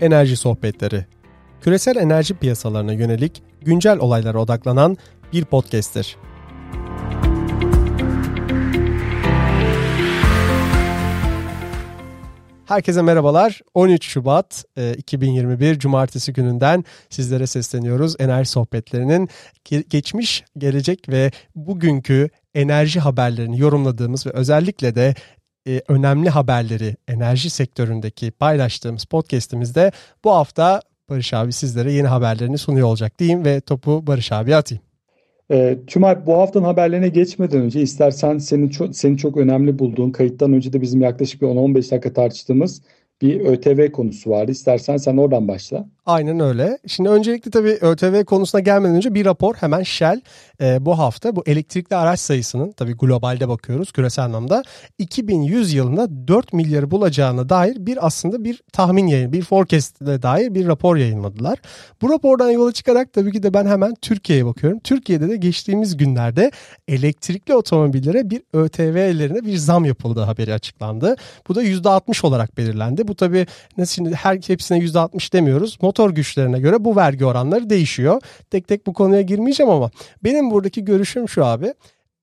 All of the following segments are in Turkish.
Enerji Sohbetleri. Küresel enerji piyasalarına yönelik güncel olaylara odaklanan bir podcast'tir. Herkese merhabalar. 13 Şubat 2021 e, Cumartesi gününden sizlere sesleniyoruz. Enerji sohbetlerinin geçmiş, gelecek ve bugünkü enerji haberlerini yorumladığımız ve özellikle de e, önemli haberleri enerji sektöründeki paylaştığımız podcast'imizde bu hafta Barış abi sizlere yeni haberlerini sunuyor olacak diyeyim ve topu Barış abiye atayım. E, Tümay bu haftanın haberlerine geçmeden önce istersen senin çok, seni çok önemli bulduğun kayıttan önce de bizim yaklaşık bir 10-15 dakika tartıştığımız bir ÖTV konusu vardı. İstersen sen oradan başla. Aynen öyle. Şimdi öncelikle tabii ÖTV konusuna gelmeden önce bir rapor hemen Shell e, bu hafta bu elektrikli araç sayısının tabii globalde bakıyoruz küresel anlamda 2100 yılında 4 milyarı bulacağına dair bir aslında bir tahmin yayın, bir forecast ile dair bir rapor yayınladılar. Bu rapordan yola çıkarak tabii ki de ben hemen Türkiye'ye bakıyorum. Türkiye'de de geçtiğimiz günlerde elektrikli otomobillere bir ÖTV'lerine bir zam yapıldığı haberi açıklandı. Bu da %60 olarak belirlendi. Bu tabii şimdi her hepsine %60 demiyoruz. Motor motor güçlerine göre bu vergi oranları değişiyor. Tek tek bu konuya girmeyeceğim ama benim buradaki görüşüm şu abi.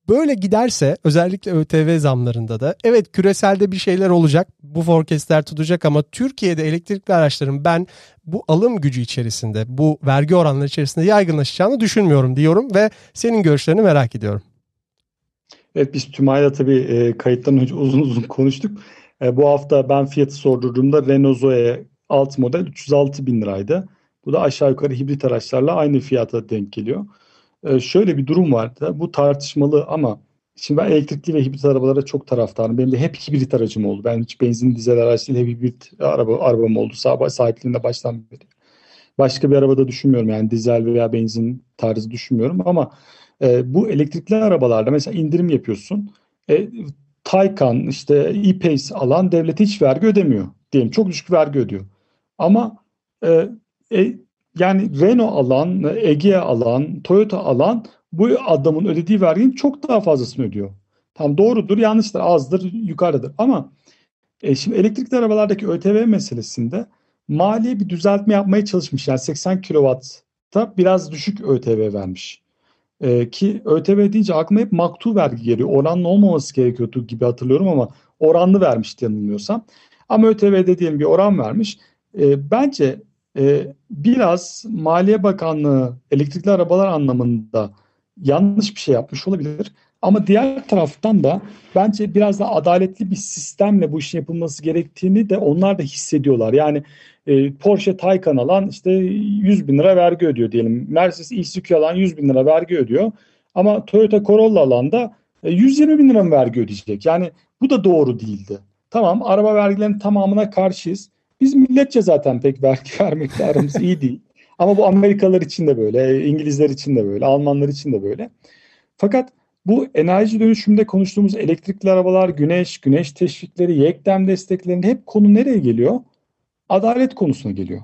Böyle giderse özellikle ÖTV zamlarında da evet küreselde bir şeyler olacak. Bu forecastler tutacak ama Türkiye'de elektrikli araçların ben bu alım gücü içerisinde bu vergi oranları içerisinde yaygınlaşacağını düşünmüyorum diyorum ve senin görüşlerini merak ediyorum. Evet biz Tümay'la tabii e, kayıttan önce uzun uzun konuştuk. E, bu hafta ben fiyatı sorduğumda Renault Zoe alt model 306 bin liraydı. Bu da aşağı yukarı hibrit araçlarla aynı fiyata denk geliyor. Ee, şöyle bir durum vardı. Bu tartışmalı ama şimdi ben elektrikli ve hibrit arabalara çok taraftarım. Benim de hep hibrit aracım oldu. Ben hiç benzin dizel araç değil, hep hibrit araba, arabam oldu. Sahipliğinde baştan beri. Başka bir arabada düşünmüyorum yani dizel veya benzin tarzı düşünmüyorum ama e, bu elektrikli arabalarda mesela indirim yapıyorsun. E, Taycan işte e-Pace alan devlete hiç vergi ödemiyor diyelim. Çok düşük vergi ödüyor. Ama e, e, yani Renault alan, Egea alan, Toyota alan bu adamın ödediği verginin çok daha fazlasını ödüyor. Tam doğrudur, yanlıştır, azdır, yukarıdır. Ama e, şimdi elektrikli arabalardaki ÖTV meselesinde maliye bir düzeltme yapmaya çalışmış. Yani 80 kW'ta biraz düşük ÖTV vermiş. E, ki ÖTV deyince aklıma hep maktu vergi geliyor. Oranlı olmaması gerekiyordu gibi hatırlıyorum ama oranlı vermişti yanılmıyorsam. Ama ÖTV'de diyelim bir oran vermiş. E, bence e, biraz Maliye Bakanlığı elektrikli arabalar anlamında yanlış bir şey yapmış olabilir. Ama diğer taraftan da bence biraz da adaletli bir sistemle bu işin yapılması gerektiğini de onlar da hissediyorlar. Yani e, Porsche Taycan alan işte 100 bin lira vergi ödüyor diyelim. Mercedes E-Suzuki alan 100 bin lira vergi ödüyor. Ama Toyota Corolla alan da e, 120 bin lira mı vergi ödeyecek? Yani bu da doğru değildi. Tamam araba vergilerinin tamamına karşıyız. Biz milletçe zaten pek vergi vermekte aramız iyi değil. Ama bu Amerikalılar için de böyle, İngilizler için de böyle, Almanlar için de böyle. Fakat bu enerji dönüşümünde konuştuğumuz elektrikli arabalar, güneş, güneş teşvikleri, yekdem desteklerinde hep konu nereye geliyor? Adalet konusuna geliyor.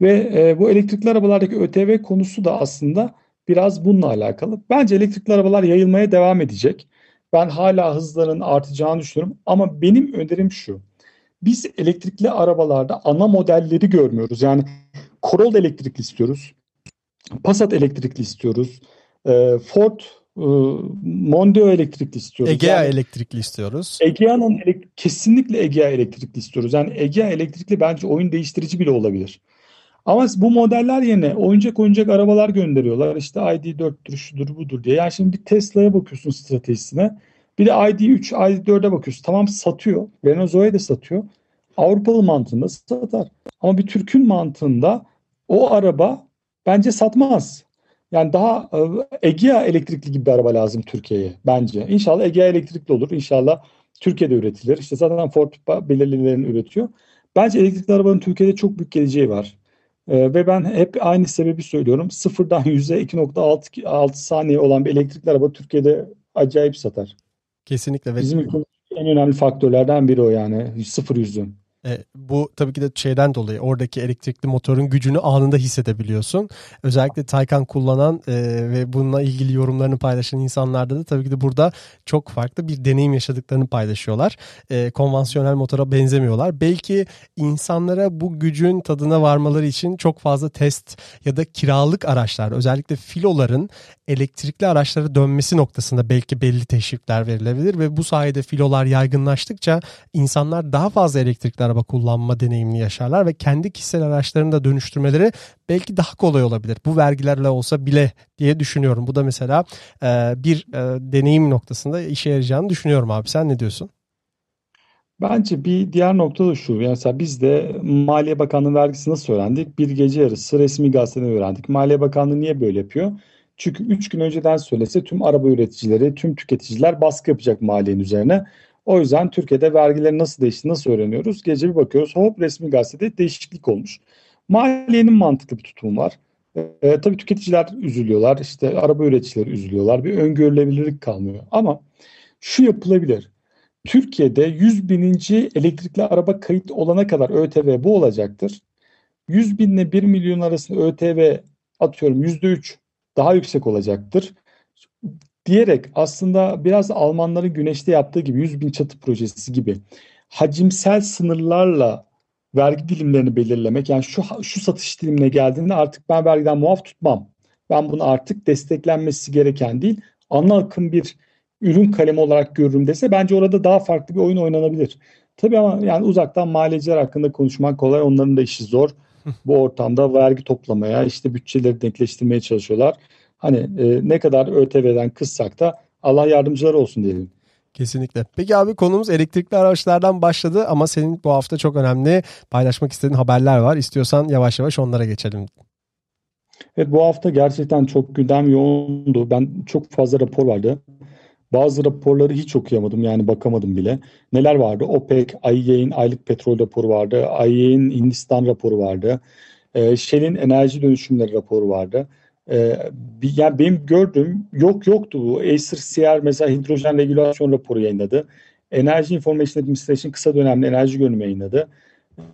Ve e, bu elektrikli arabalardaki ÖTV konusu da aslında biraz bununla alakalı. Bence elektrikli arabalar yayılmaya devam edecek. Ben hala hızların artacağını düşünüyorum ama benim önerim şu. Biz elektrikli arabalarda ana modelleri görmüyoruz. Yani Corolla elektrikli istiyoruz. Passat elektrikli istiyoruz. Ee, Ford e, Mondeo elektrikli istiyoruz. Egea yani, elektrikli istiyoruz. Egea'nın kesinlikle Egea elektrikli istiyoruz. Yani Egea elektrikli bence oyun değiştirici bile olabilir. Ama bu modeller yerine oyuncak oyuncak arabalar gönderiyorlar. İşte ID4'tür, şudur budur diye. Yani şimdi bir Tesla'ya bakıyorsun stratejisine. Bir de ID3, ID4'e bakıyorsun. Tamam satıyor. Zoe de satıyor. Avrupalı mantığında satar. Ama bir Türk'ün mantığında o araba bence satmaz. Yani daha e, Egea elektrikli gibi bir araba lazım Türkiye'ye bence. İnşallah Egea elektrikli olur. İnşallah Türkiye'de üretilir. İşte zaten Ford belirlilerini üretiyor. Bence elektrikli arabanın Türkiye'de çok büyük geleceği var. Ee, ve ben hep aynı sebebi söylüyorum. Sıfırdan yüze 2.6 saniye olan bir elektrikli araba Türkiye'de acayip satar. Kesinlikle. Bizim ülkemizin en önemli faktörlerden biri o yani. Sıfır yüzün. E, bu tabii ki de şeyden dolayı oradaki elektrikli motorun gücünü anında hissedebiliyorsun. Özellikle Taycan kullanan e, ve bununla ilgili yorumlarını paylaşan insanlarda da tabii ki de burada çok farklı bir deneyim yaşadıklarını paylaşıyorlar. E, konvansiyonel motora benzemiyorlar. Belki insanlara bu gücün tadına varmaları için çok fazla test ya da kiralık araçlar özellikle filoların elektrikli araçlara dönmesi noktasında belki belli teşvikler verilebilir ve bu sayede filolar yaygınlaştıkça insanlar daha fazla elektrikli araba kullanma deneyimini yaşarlar ve kendi kişisel araçlarını da dönüştürmeleri belki daha kolay olabilir. Bu vergilerle olsa bile diye düşünüyorum. Bu da mesela e, bir e, deneyim noktasında işe yarayacağını düşünüyorum abi. Sen ne diyorsun? Bence bir diğer nokta da şu. Mesela biz de Maliye Bakanlığı vergisi nasıl öğrendik? Bir gece yarısı resmi gazeteden öğrendik. Maliye Bakanlığı niye böyle yapıyor? Çünkü 3 gün önceden söylese tüm araba üreticileri, tüm tüketiciler baskı yapacak maliyenin üzerine. O yüzden Türkiye'de vergilerin nasıl değiştiğini nasıl öğreniyoruz? Gece bir bakıyoruz hop resmi gazetede değişiklik olmuş. Maliyenin mantıklı bir tutumu var. E, tabii tüketiciler üzülüyorlar, işte araba üreticileri üzülüyorlar. Bir öngörülebilirlik kalmıyor. Ama şu yapılabilir. Türkiye'de 100 bininci elektrikli araba kayıt olana kadar ÖTV bu olacaktır. 100 bin ile 1 milyon arasında ÖTV atıyorum %3 daha yüksek olacaktır. Diyerek aslında biraz Almanların güneşte yaptığı gibi 100 bin çatı projesi gibi hacimsel sınırlarla vergi dilimlerini belirlemek yani şu şu satış dilimine geldiğinde artık ben vergiden muaf tutmam. Ben bunu artık desteklenmesi gereken değil ana akım bir ürün kalemi olarak görürüm dese bence orada daha farklı bir oyun oynanabilir. Tabii ama yani uzaktan maliyeciler hakkında konuşmak kolay. Onların da işi zor. Bu ortamda vergi toplamaya, işte bütçeleri denkleştirmeye çalışıyorlar. Hani e, ne kadar ÖTV'den kıssak da Allah yardımcıları olsun diyelim. Kesinlikle. Peki abi konumuz elektrikli araçlardan başladı ama senin bu hafta çok önemli paylaşmak istediğin haberler var. İstiyorsan yavaş yavaş onlara geçelim. Evet bu hafta gerçekten çok gündem yoğundu. Ben çok fazla rapor vardı. Bazı raporları hiç okuyamadım yani bakamadım bile. Neler vardı? OPEC, IEA'in aylık petrol raporu vardı. IEA'in Hindistan raporu vardı. E, Shell'in enerji dönüşümleri raporu vardı. E, yani benim gördüğüm yok yoktu bu. Acer CR mesela hidrojen regülasyon raporu yayınladı. Enerji Information Administration kısa dönemli enerji görünümü yayınladı.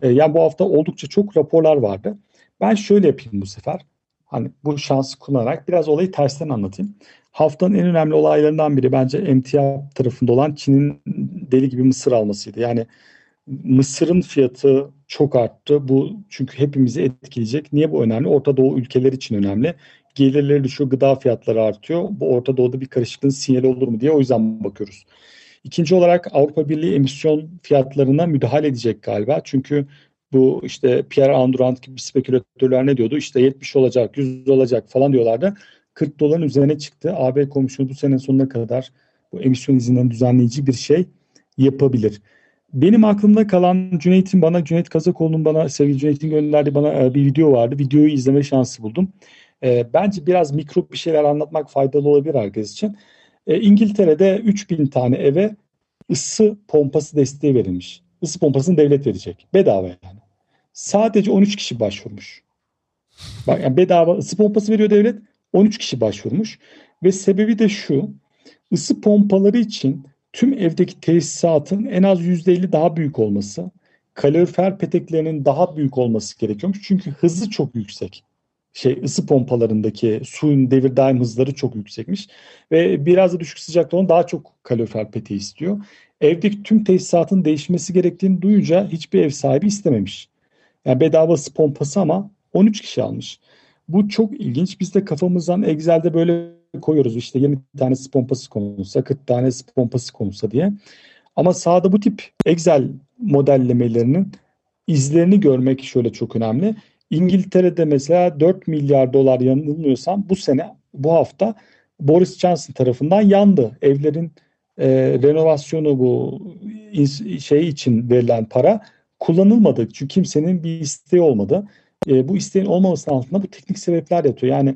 E, yani bu hafta oldukça çok raporlar vardı. Ben şöyle yapayım bu sefer. Hani bu şansı kullanarak biraz olayı tersten anlatayım. Haftanın en önemli olaylarından biri bence emtia tarafında olan Çin'in deli gibi mısır almasıydı. Yani mısırın fiyatı çok arttı. Bu çünkü hepimizi etkileyecek. Niye bu önemli? Orta Doğu ülkeler için önemli. Gelirleri düşüyor, gıda fiyatları artıyor. Bu Orta Doğu'da bir karışıklığın sinyali olur mu diye o yüzden bakıyoruz. İkinci olarak Avrupa Birliği emisyon fiyatlarına müdahale edecek galiba. Çünkü bu işte Pierre Andurand gibi spekülatörler ne diyordu? İşte 70 olacak, 100 olacak falan diyorlardı. 40 doların üzerine çıktı. AB komisyonu bu sene sonuna kadar bu emisyon izinden düzenleyici bir şey yapabilir. Benim aklımda kalan Cüneyt'in bana, Cüneyt Kazakoğlu'nun bana, sevgili Cüneyt'in gönderdiği bana e, bir video vardı. Videoyu izleme şansı buldum. E, bence biraz mikro bir şeyler anlatmak faydalı olabilir herkes için. E, İngiltere'de 3000 tane eve ısı pompası desteği verilmiş. Isı pompasını devlet verecek. Bedava yani. Sadece 13 kişi başvurmuş. Bak yani bedava ısı pompası veriyor devlet. 13 kişi başvurmuş ve sebebi de şu. Isı pompaları için tüm evdeki tesisatın en az %50 daha büyük olması, kalorifer peteklerinin daha büyük olması gerekiyormuş. Çünkü hızı çok yüksek. Şey ısı pompalarındaki suyun devir daim hızları çok yüksekmiş ve biraz da düşük sıcakta olan daha çok kalorifer peteği istiyor. Evdeki tüm tesisatın değişmesi gerektiğini duyunca hiçbir ev sahibi istememiş. Yani bedava ısı pompası ama 13 kişi almış. Bu çok ilginç. Biz de kafamızdan Excel'de böyle koyuyoruz. İşte 20 tane pompası konulsa, 40 tane pompası konulsa diye. Ama sahada bu tip Excel modellemelerinin izlerini görmek şöyle çok önemli. İngiltere'de mesela 4 milyar dolar yanılmıyorsam bu sene bu hafta Boris Johnson tarafından yandı. Evlerin e, renovasyonu bu şey için verilen para kullanılmadı. Çünkü kimsenin bir isteği olmadı e, bu isteğin olmamasının altında bu teknik sebepler yatıyor. Yani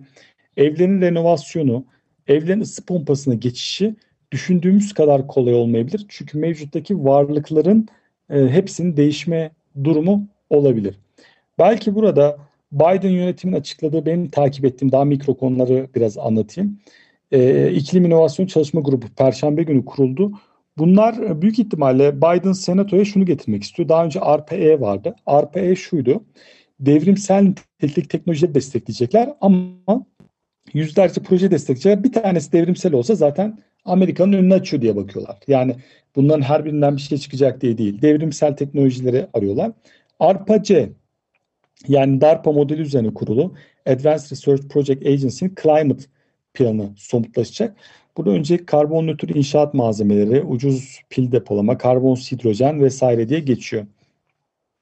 evlerin renovasyonu, evlerin ısı pompasına geçişi düşündüğümüz kadar kolay olmayabilir. Çünkü mevcuttaki varlıkların e, hepsinin değişme durumu olabilir. Belki burada Biden yönetimin açıkladığı benim takip ettiğim daha mikro konuları biraz anlatayım. E, İklim İnovasyon Çalışma Grubu Perşembe günü kuruldu. Bunlar büyük ihtimalle Biden senatoya şunu getirmek istiyor. Daha önce RPE vardı. RPE şuydu. Devrimsel nitelik teknolojileri destekleyecekler ama yüzlerce proje destekleyecekler. Bir tanesi devrimsel olsa zaten Amerika'nın önünü açıyor diye bakıyorlar. Yani bunların her birinden bir şey çıkacak diye değil. Devrimsel teknolojileri arıyorlar. ARPA-C yani DARPA modeli üzerine kurulu Advanced Research Project Agency'nin Climate planı somutlaşacak. Burada önce karbon nötr inşaat malzemeleri, ucuz pil depolama, karbon hidrojen vesaire diye geçiyor.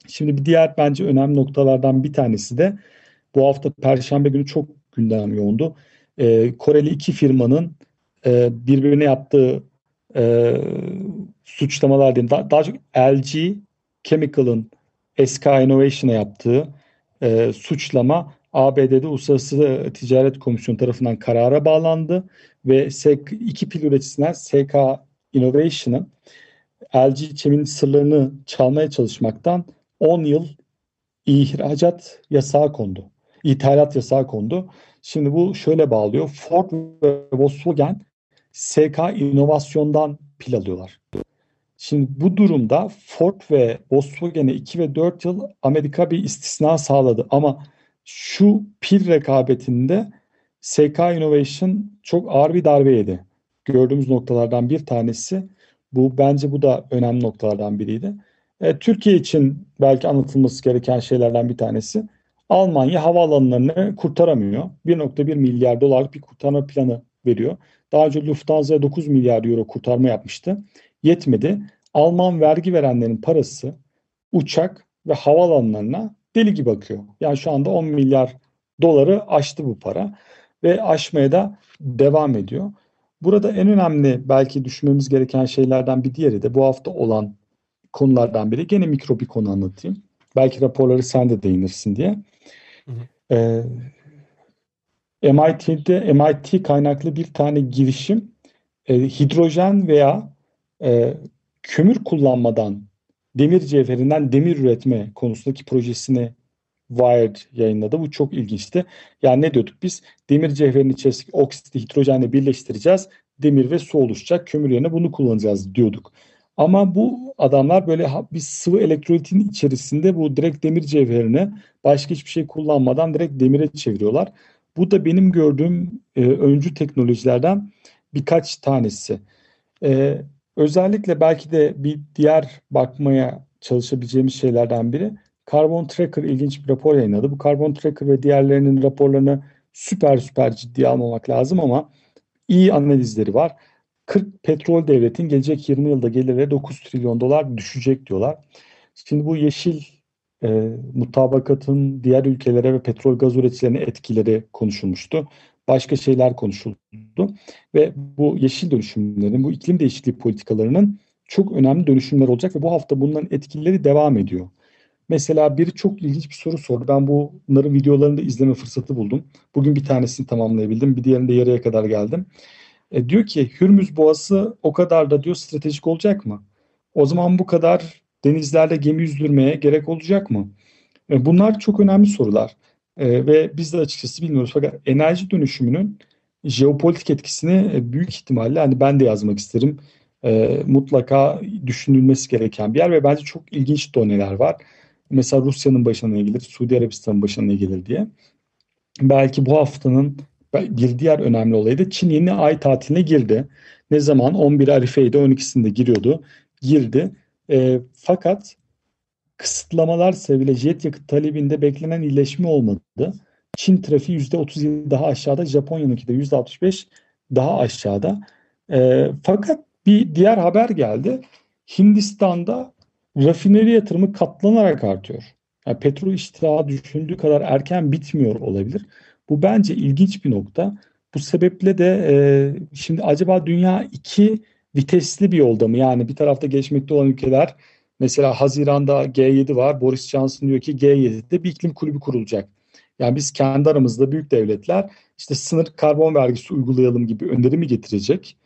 Şimdi bir diğer bence önemli noktalardan bir tanesi de bu hafta Perşembe günü çok gündem yoğundu. Ee, Koreli iki firmanın e, birbirine yaptığı e, suçlamalar diyeyim. Daha, daha çok LG Chemical'ın SK Innovation'a yaptığı e, suçlama ABD'de Uluslararası Ticaret Komisyonu tarafından karara bağlandı ve iki pil üreticisinden SK Innovation'ın LG Çem'in sırlarını çalmaya çalışmaktan 10 yıl ihracat yasağı kondu. İthalat yasağı kondu. Şimdi bu şöyle bağlıyor. Ford ve Volkswagen SK inovasyondan pil alıyorlar. Şimdi bu durumda Ford ve Volkswagen'e 2 ve 4 yıl Amerika bir istisna sağladı. Ama şu pil rekabetinde SK Innovation çok ağır bir darbe yedi. Gördüğümüz noktalardan bir tanesi bu. Bence bu da önemli noktalardan biriydi. E, Türkiye için belki anlatılması gereken şeylerden bir tanesi. Almanya havaalanlarını kurtaramıyor. 1.1 milyar dolarlık bir kurtarma planı veriyor. Daha önce Lufthansa 9 milyar euro kurtarma yapmıştı. Yetmedi. Alman vergi verenlerin parası uçak ve havaalanlarına deli gibi bakıyor. Yani şu anda 10 milyar doları aştı bu para ve aşmaya da devam ediyor. Burada en önemli belki düşünmemiz gereken şeylerden bir diğeri de bu hafta olan konulardan biri. Gene mikro bir konu anlatayım. Belki raporları sen de değinirsin diye. Hı hı. Ee, MIT'de MIT kaynaklı bir tane girişim e, hidrojen veya e, kömür kullanmadan demir cevherinden demir üretme konusundaki projesini Wired yayınladı. Bu çok ilginçti. Yani ne diyorduk biz? Demir cevherinin içerisindeki oksiti hidrojenle birleştireceğiz. Demir ve su oluşacak. Kömür yerine bunu kullanacağız diyorduk. Ama bu adamlar böyle bir sıvı elektrolitin içerisinde bu direkt demir cevherini başka hiçbir şey kullanmadan direkt demire çeviriyorlar. Bu da benim gördüğüm e, öncü teknolojilerden birkaç tanesi. E, özellikle belki de bir diğer bakmaya çalışabileceğimiz şeylerden biri Carbon Tracker ilginç bir rapor yayınladı. Bu Carbon Tracker ve diğerlerinin raporlarını süper süper ciddiye almamak lazım ama iyi analizleri var. 40 petrol devletin gelecek 20 yılda gelirleri 9 trilyon dolar düşecek diyorlar. Şimdi bu yeşil e, mutabakatın diğer ülkelere ve petrol gaz üreticilerine etkileri konuşulmuştu. Başka şeyler konuşuldu ve bu yeşil dönüşümlerin, bu iklim değişikliği politikalarının çok önemli dönüşümler olacak ve bu hafta bunların etkileri devam ediyor. Mesela biri çok ilginç bir soru sordu. Ben bunların videolarını da izleme fırsatı buldum. Bugün bir tanesini tamamlayabildim. Bir diğerinde yarıya kadar geldim. E, diyor ki Hürmüz Boğazı o kadar da diyor stratejik olacak mı? O zaman bu kadar denizlerde gemi yüzdürmeye gerek olacak mı? E, bunlar çok önemli sorular. E, ve biz de açıkçası bilmiyoruz. Fakat enerji dönüşümünün jeopolitik etkisini e, büyük ihtimalle hani ben de yazmak isterim. E, mutlaka düşünülmesi gereken bir yer ve bence çok ilginç doneler var. Mesela Rusya'nın başına ne gelir, Suudi Arabistan'ın başına ne gelir diye. Belki bu haftanın bir diğer önemli olayı da Çin yeni ay tatiline girdi. Ne zaman? 11 Arife'ydi 12'sinde giriyordu. Girdi. E, fakat kısıtlamalar sebebiyle jet yakıt talebinde beklenen iyileşme olmadı. Çin trafiği %37 daha aşağıda, Japonya'nınki de %65 daha aşağıda. E, fakat bir diğer haber geldi. Hindistan'da rafineri yatırımı katlanarak artıyor. Yani petrol iştahı düşündüğü kadar erken bitmiyor olabilir. Bu bence ilginç bir nokta. Bu sebeple de e, şimdi acaba dünya iki vitesli bir yolda mı? Yani bir tarafta gelişmekte olan ülkeler mesela Haziran'da G7 var. Boris Johnson diyor ki G7'de bir iklim kulübü kurulacak. Yani biz kendi aramızda büyük devletler işte sınır karbon vergisi uygulayalım gibi öneri mi getirecek?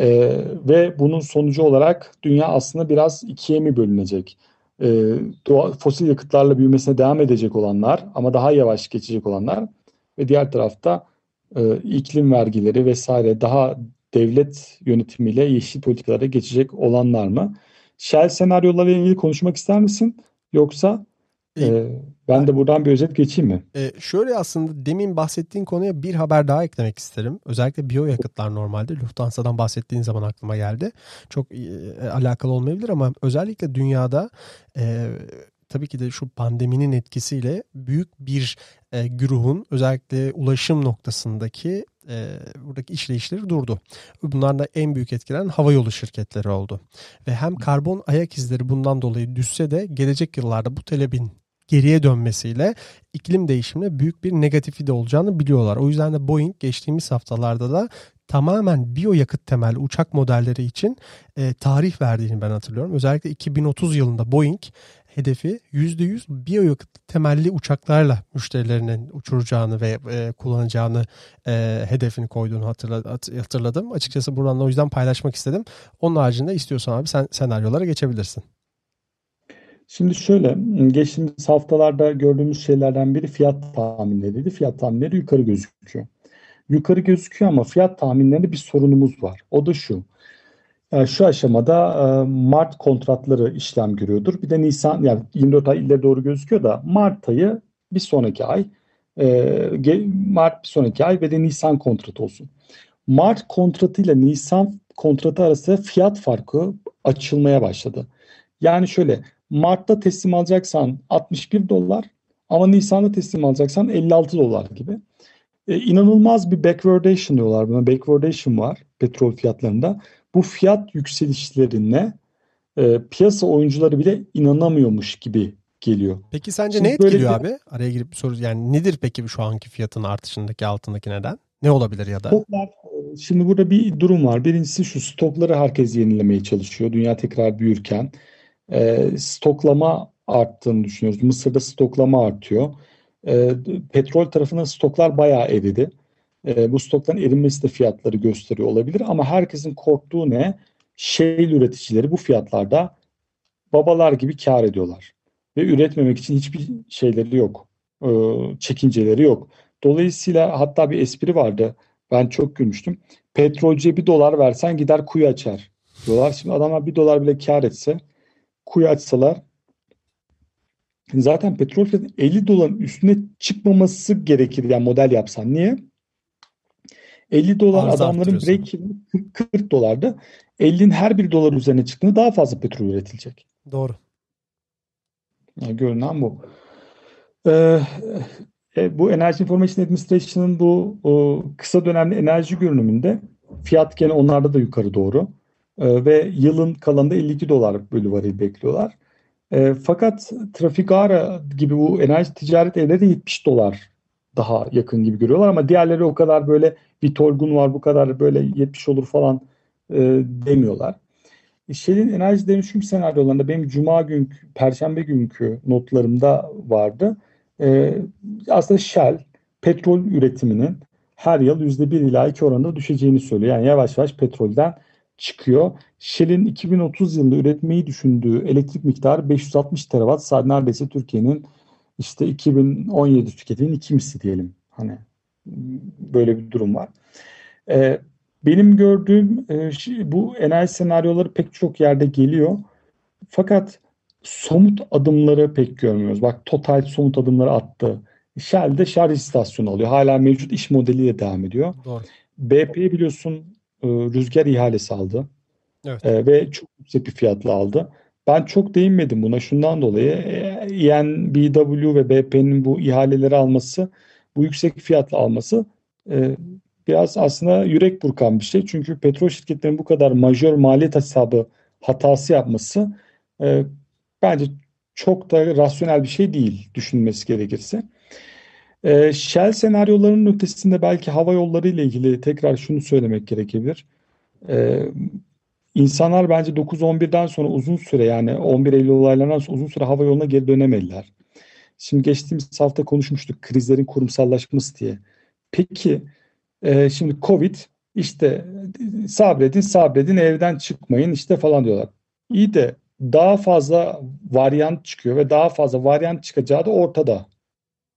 Ee, ve bunun sonucu olarak dünya aslında biraz ikiye mi bölünecek? Ee, doğa, fosil yakıtlarla büyümesine devam edecek olanlar ama daha yavaş geçecek olanlar ve diğer tarafta e, iklim vergileri vesaire daha devlet yönetimiyle yeşil politikalara geçecek olanlar mı? Shell senaryolarıyla ilgili konuşmak ister misin? Yoksa e, ben de buradan bir özet geçeyim mi? E, şöyle aslında demin bahsettiğin konuya bir haber daha eklemek isterim. Özellikle biyoyakıtlar normalde Lufthansa'dan bahsettiğin zaman aklıma geldi. Çok e, alakalı olmayabilir ama özellikle dünyada e, tabii ki de şu pandeminin etkisiyle büyük bir e, güruhun özellikle ulaşım noktasındaki e, buradaki işleyişleri durdu. Bunlarla en büyük etkilenen havayolu şirketleri oldu. Ve hem karbon ayak izleri bundan dolayı düşse de gelecek yıllarda bu talebin geriye dönmesiyle iklim değişimine büyük bir negatifi de olacağını biliyorlar. O yüzden de Boeing geçtiğimiz haftalarda da tamamen biyoyakıt temelli uçak modelleri için e, tarih verdiğini ben hatırlıyorum. Özellikle 2030 yılında Boeing hedefi %100 biyoyakıt temelli uçaklarla müşterilerinin uçuracağını ve e, kullanacağını e, hedefini koyduğunu hatırladım. Açıkçası buradan o yüzden paylaşmak istedim. Onun haricinde istiyorsan abi sen senaryolara geçebilirsin. Şimdi şöyle, geçtiğimiz haftalarda gördüğümüz şeylerden biri fiyat tahminleriydi. Fiyat tahminleri yukarı gözüküyor. Yukarı gözüküyor ama fiyat tahminlerinde bir sorunumuz var. O da şu. Yani şu aşamada e, Mart kontratları işlem görüyordur. Bir de Nisan yani 24 ay ileri doğru gözüküyor da Mart ayı bir sonraki ay e, Mart bir sonraki ay ve de Nisan kontratı olsun. Mart kontratı ile Nisan kontratı arasında fiyat farkı açılmaya başladı. Yani şöyle Mart'ta teslim alacaksan 61 dolar ama Nisan'da teslim alacaksan 56 dolar gibi. Ee, inanılmaz bir backwardation diyorlar buna. Backwardation var petrol fiyatlarında. Bu fiyat yükselişlerine e, piyasa oyuncuları bile inanamıyormuş gibi geliyor. Peki sence Şimdi ne etkiliyor bir... abi? Araya girip bir soru yani nedir peki şu anki fiyatın artışındaki altındaki neden? Ne olabilir ya da? Stoklar, e, şimdi burada bir durum var. Birincisi şu stokları herkes yenilemeye çalışıyor. Dünya tekrar büyürken e, stoklama arttığını düşünüyoruz. Mısır'da stoklama artıyor. E, petrol tarafında stoklar bayağı eridi. E, bu stokların erinmesi de fiyatları gösteriyor olabilir ama herkesin korktuğu ne? Shale üreticileri bu fiyatlarda babalar gibi kar ediyorlar. Ve üretmemek için hiçbir şeyleri yok. E, çekinceleri yok. Dolayısıyla hatta bir espri vardı. Ben çok gülmüştüm. Petrolcüye bir dolar versen gider kuyu açar diyorlar. Şimdi adamlar bir dolar bile kar etse kuyu açsalar zaten petrol fiyatı 50 doların üstüne çıkmaması gerekir yani model yapsan. Niye? 50 dolar Arz adamların break 40 dolardı. 50'nin her bir dolar üzerine çıktığında daha fazla petrol üretilecek. Doğru. Yani görünen bu. Ee, e, bu Energy Information Administration'ın bu o, kısa dönemli enerji görünümünde fiyat gene onlarda da yukarı doğru. Ee, ve yılın kalanında 52 dolar bölü varil bekliyorlar. E, fakat Trafigara gibi bu enerji ticaret evleri de 70 dolar daha yakın gibi görüyorlar ama diğerleri o kadar böyle Vitolgun var bu kadar böyle 70 olur falan e, demiyorlar. Shell'in enerji dönüşüm senaryolarında benim cuma gün, perşembe günkü notlarımda vardı. E, aslında Shell petrol üretiminin her yıl %1 ila 2 oranında düşeceğini söylüyor. Yani yavaş yavaş petrolden çıkıyor. Shell'in 2030 yılında üretmeyi düşündüğü elektrik miktarı 560 terawatt saat neredeyse Türkiye'nin işte 2017 tüketinin iki misli diyelim. Hani böyle bir durum var. Ee, benim gördüğüm e, bu enerji senaryoları pek çok yerde geliyor. Fakat somut adımları pek görmüyoruz. Bak Total somut adımları attı. Shell de şarj istasyonu alıyor. Hala mevcut iş modeliyle devam ediyor. Doğru. BP biliyorsun e, rüzgar ihalesi aldı. Evet. E, ve çok yüksek bir fiyatla aldı. Ben çok değinmedim buna şundan dolayı. ENBW ve BP'nin bu ihaleleri alması, bu yüksek fiyatla alması e, biraz aslında yürek burkan bir şey. Çünkü petrol şirketlerinin bu kadar majör maliyet hesabı hatası yapması e, bence çok da rasyonel bir şey değil düşünülmesi gerekirse. E, Shell senaryolarının ötesinde belki hava yolları ile ilgili tekrar şunu söylemek gerekebilir. E, insanlar bence 9-11'den sonra uzun süre yani 11 Eylül olaylarından sonra uzun süre hava yoluna geri dönemediler. Şimdi geçtiğimiz hafta konuşmuştuk krizlerin kurumsallaşması diye. Peki e, şimdi Covid işte sabredin sabredin evden çıkmayın işte falan diyorlar. İyi de daha fazla varyant çıkıyor ve daha fazla varyant çıkacağı da ortada.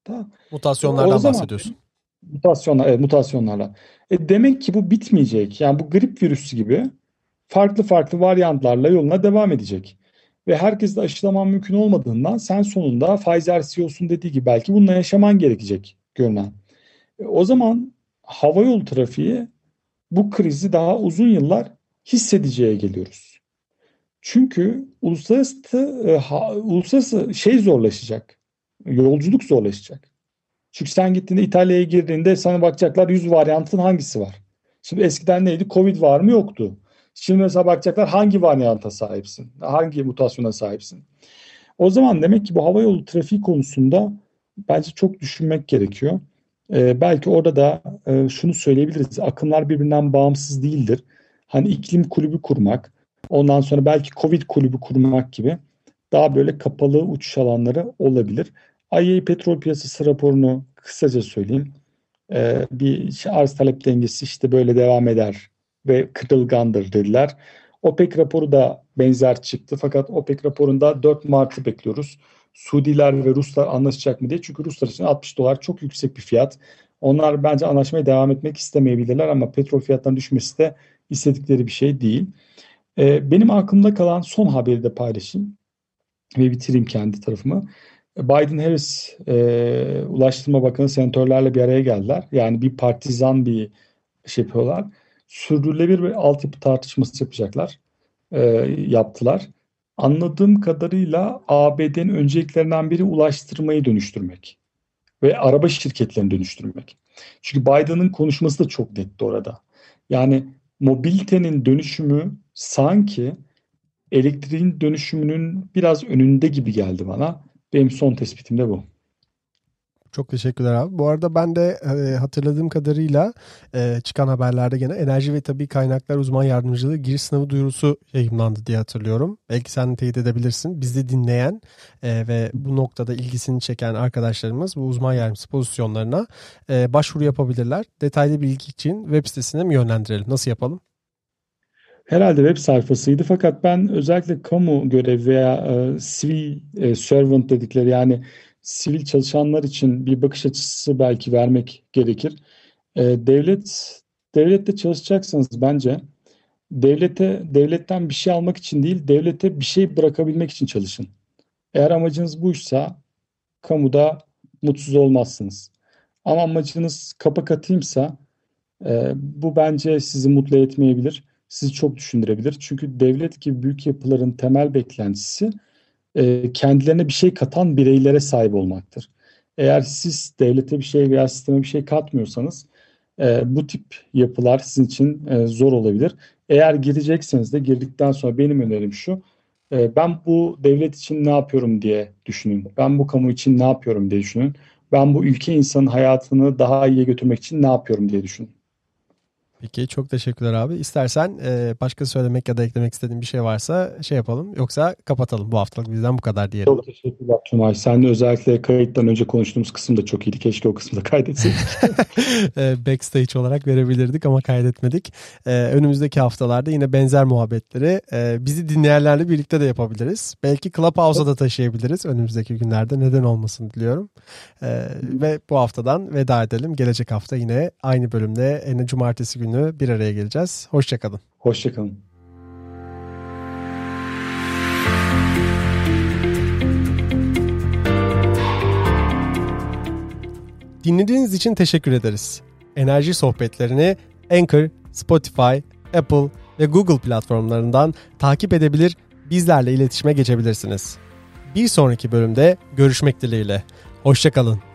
Tamam. Mutasyonlardan zaman, bahsediyorsun. Mutasyonlar, evet, mutasyonlarla. E demek ki bu bitmeyecek. Yani bu grip virüsü gibi farklı farklı varyantlarla yoluna devam edecek. Ve herkes de aşılaman mümkün olmadığından sen sonunda Pfizer CEO'sun dediği gibi belki bununla yaşaman gerekecek görünen. E, o zaman havayolu trafiği bu krizi daha uzun yıllar hissedeceğe geliyoruz. Çünkü uluslararası, e, ha, uluslararası şey zorlaşacak. Yolculuk zorlaşacak. Çünkü sen gittiğinde İtalya'ya girdiğinde sana bakacaklar 100 varyantın hangisi var. Şimdi eskiden neydi? Covid var mı? Yoktu. Şimdi mesela bakacaklar hangi varyanta sahipsin? Hangi mutasyona sahipsin? O zaman demek ki bu havayolu trafiği konusunda bence çok düşünmek gerekiyor. Ee, belki orada da e, şunu söyleyebiliriz. Akımlar birbirinden bağımsız değildir. Hani iklim kulübü kurmak, ondan sonra belki Covid kulübü kurmak gibi daha böyle kapalı uçuş alanları olabilir. IEA petrol piyasası raporunu kısaca söyleyeyim. Ee, bir arz talep dengesi işte böyle devam eder ve kırılgandır dediler. OPEC raporu da benzer çıktı fakat OPEC raporunda 4 Mart'ı bekliyoruz. Suudiler ve Ruslar anlaşacak mı diye. Çünkü Ruslar için 60 dolar çok yüksek bir fiyat. Onlar bence anlaşmaya devam etmek istemeyebilirler ama petrol fiyatlarının düşmesi de istedikleri bir şey değil. Ee, benim aklımda kalan son haberi de paylaşayım ve bitireyim kendi tarafımı. Biden-Harris e, Ulaştırma Bakanı senatörlerle bir araya geldiler. Yani bir partizan bir şey yapıyorlar. Sürdürülebilir bir altyapı tartışması yapacaklar. E, yaptılar. Anladığım kadarıyla ABD'nin önceliklerinden biri ulaştırmayı dönüştürmek. Ve araba şirketlerini dönüştürmek. Çünkü Biden'ın konuşması da çok netti orada. Yani mobilitenin dönüşümü sanki elektriğin dönüşümünün biraz önünde gibi geldi bana. Benim son tespitim de bu. Çok teşekkürler abi. Bu arada ben de e, hatırladığım kadarıyla e, çıkan haberlerde gene enerji ve tabii kaynaklar uzman yardımcılığı giriş sınavı duyurusu yayınlandı diye hatırlıyorum. Belki sen teyit edebilirsin. Bizi dinleyen e, ve bu noktada ilgisini çeken arkadaşlarımız bu uzman yardımcısı pozisyonlarına e, başvuru yapabilirler. Detaylı bilgi için web sitesine mi yönlendirelim? Nasıl yapalım? Herhalde web sayfasıydı fakat ben özellikle kamu görev veya e, sivil e, servant dedikleri yani sivil çalışanlar için bir bakış açısı belki vermek gerekir. E, devlet devlette çalışacaksanız bence devlete devletten bir şey almak için değil, devlete bir şey bırakabilmek için çalışın. Eğer amacınız buysa kamuda mutsuz olmazsınız. Ama amacınız kapak atayımsa e, bu bence sizi mutlu etmeyebilir. Sizi çok düşündürebilir. Çünkü devlet gibi büyük yapıların temel beklentisi e, kendilerine bir şey katan bireylere sahip olmaktır. Eğer siz devlete bir şey veya sisteme bir şey katmıyorsanız e, bu tip yapılar sizin için e, zor olabilir. Eğer girecekseniz de girdikten sonra benim önerim şu. Ben bu devlet için ne yapıyorum diye düşünün. Ben bu kamu için ne yapıyorum diye düşünün. Ben bu ülke insanın hayatını daha iyiye götürmek için ne yapıyorum diye düşünün. Peki çok teşekkürler abi. İstersen e, başka söylemek ya da eklemek istediğin bir şey varsa şey yapalım. Yoksa kapatalım bu haftalık bizden bu kadar diyelim. Çok teşekkürler Tümay. Seninle özellikle kayıttan önce konuştuğumuz kısım da çok iyiydi. Keşke o kısmı da kaydetseydik. e, backstage olarak verebilirdik ama kaydetmedik. E, önümüzdeki haftalarda yine benzer muhabbetleri e, bizi dinleyenlerle birlikte de yapabiliriz. Belki Clubhouse'a da taşıyabiliriz önümüzdeki günlerde. Neden olmasın diliyorum. E, ve bu haftadan veda edelim. Gelecek hafta yine aynı bölümde en cumartesi günü günü bir araya geleceğiz. Hoşçakalın. Hoşçakalın. Dinlediğiniz için teşekkür ederiz. Enerji sohbetlerini Anchor, Spotify, Apple ve Google platformlarından takip edebilir, bizlerle iletişime geçebilirsiniz. Bir sonraki bölümde görüşmek dileğiyle. Hoşçakalın.